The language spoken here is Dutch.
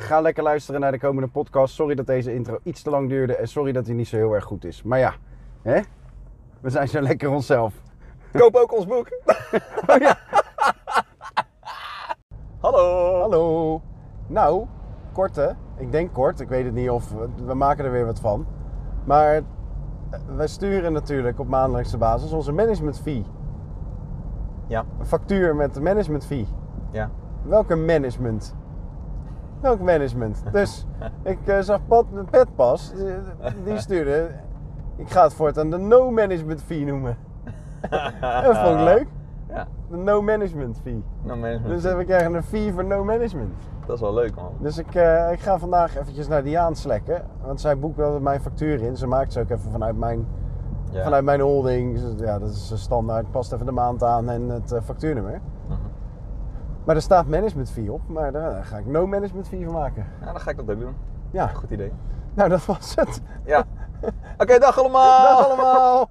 Ga lekker luisteren naar de komende podcast. Sorry dat deze intro iets te lang duurde. En sorry dat hij niet zo heel erg goed is. Maar ja, hè? we zijn zo lekker onszelf. Koop ook ons boek. Oh ja. Hallo. Hallo. Nou, kort hè? Ik denk kort. Ik weet het niet of we maken er weer wat van. Maar eh, wij sturen natuurlijk op maandelijkse basis onze management fee. Ja. Een factuur met de management fee. Ja. Welke management? Welk management? Dus ik eh, zag Pat, Petpas, eh, die stuurde. Ik ga het voortaan de no management fee noemen. dat vond ik leuk. Ja. De no management fee. Management. Dus we krijgen een fee voor no management. Dat is wel leuk, man. Dus ik, eh, ik ga vandaag eventjes naar Diaan slekken. Want zij boekt wel mijn factuur in. Ze maakt ze ook even vanuit mijn, Ja. vanuit mijn holding. Dus Ja, dat is standaard. Past even de maand aan en het factuurnummer. Mhm. Maar er staat management fee op. Maar daar, ga ik no management fee van maken. Ja, dan ga ik dat ook doen. Ja, Goed idee. nou dat was het. Ja. Oké, dag allemaal. Dag allemaal!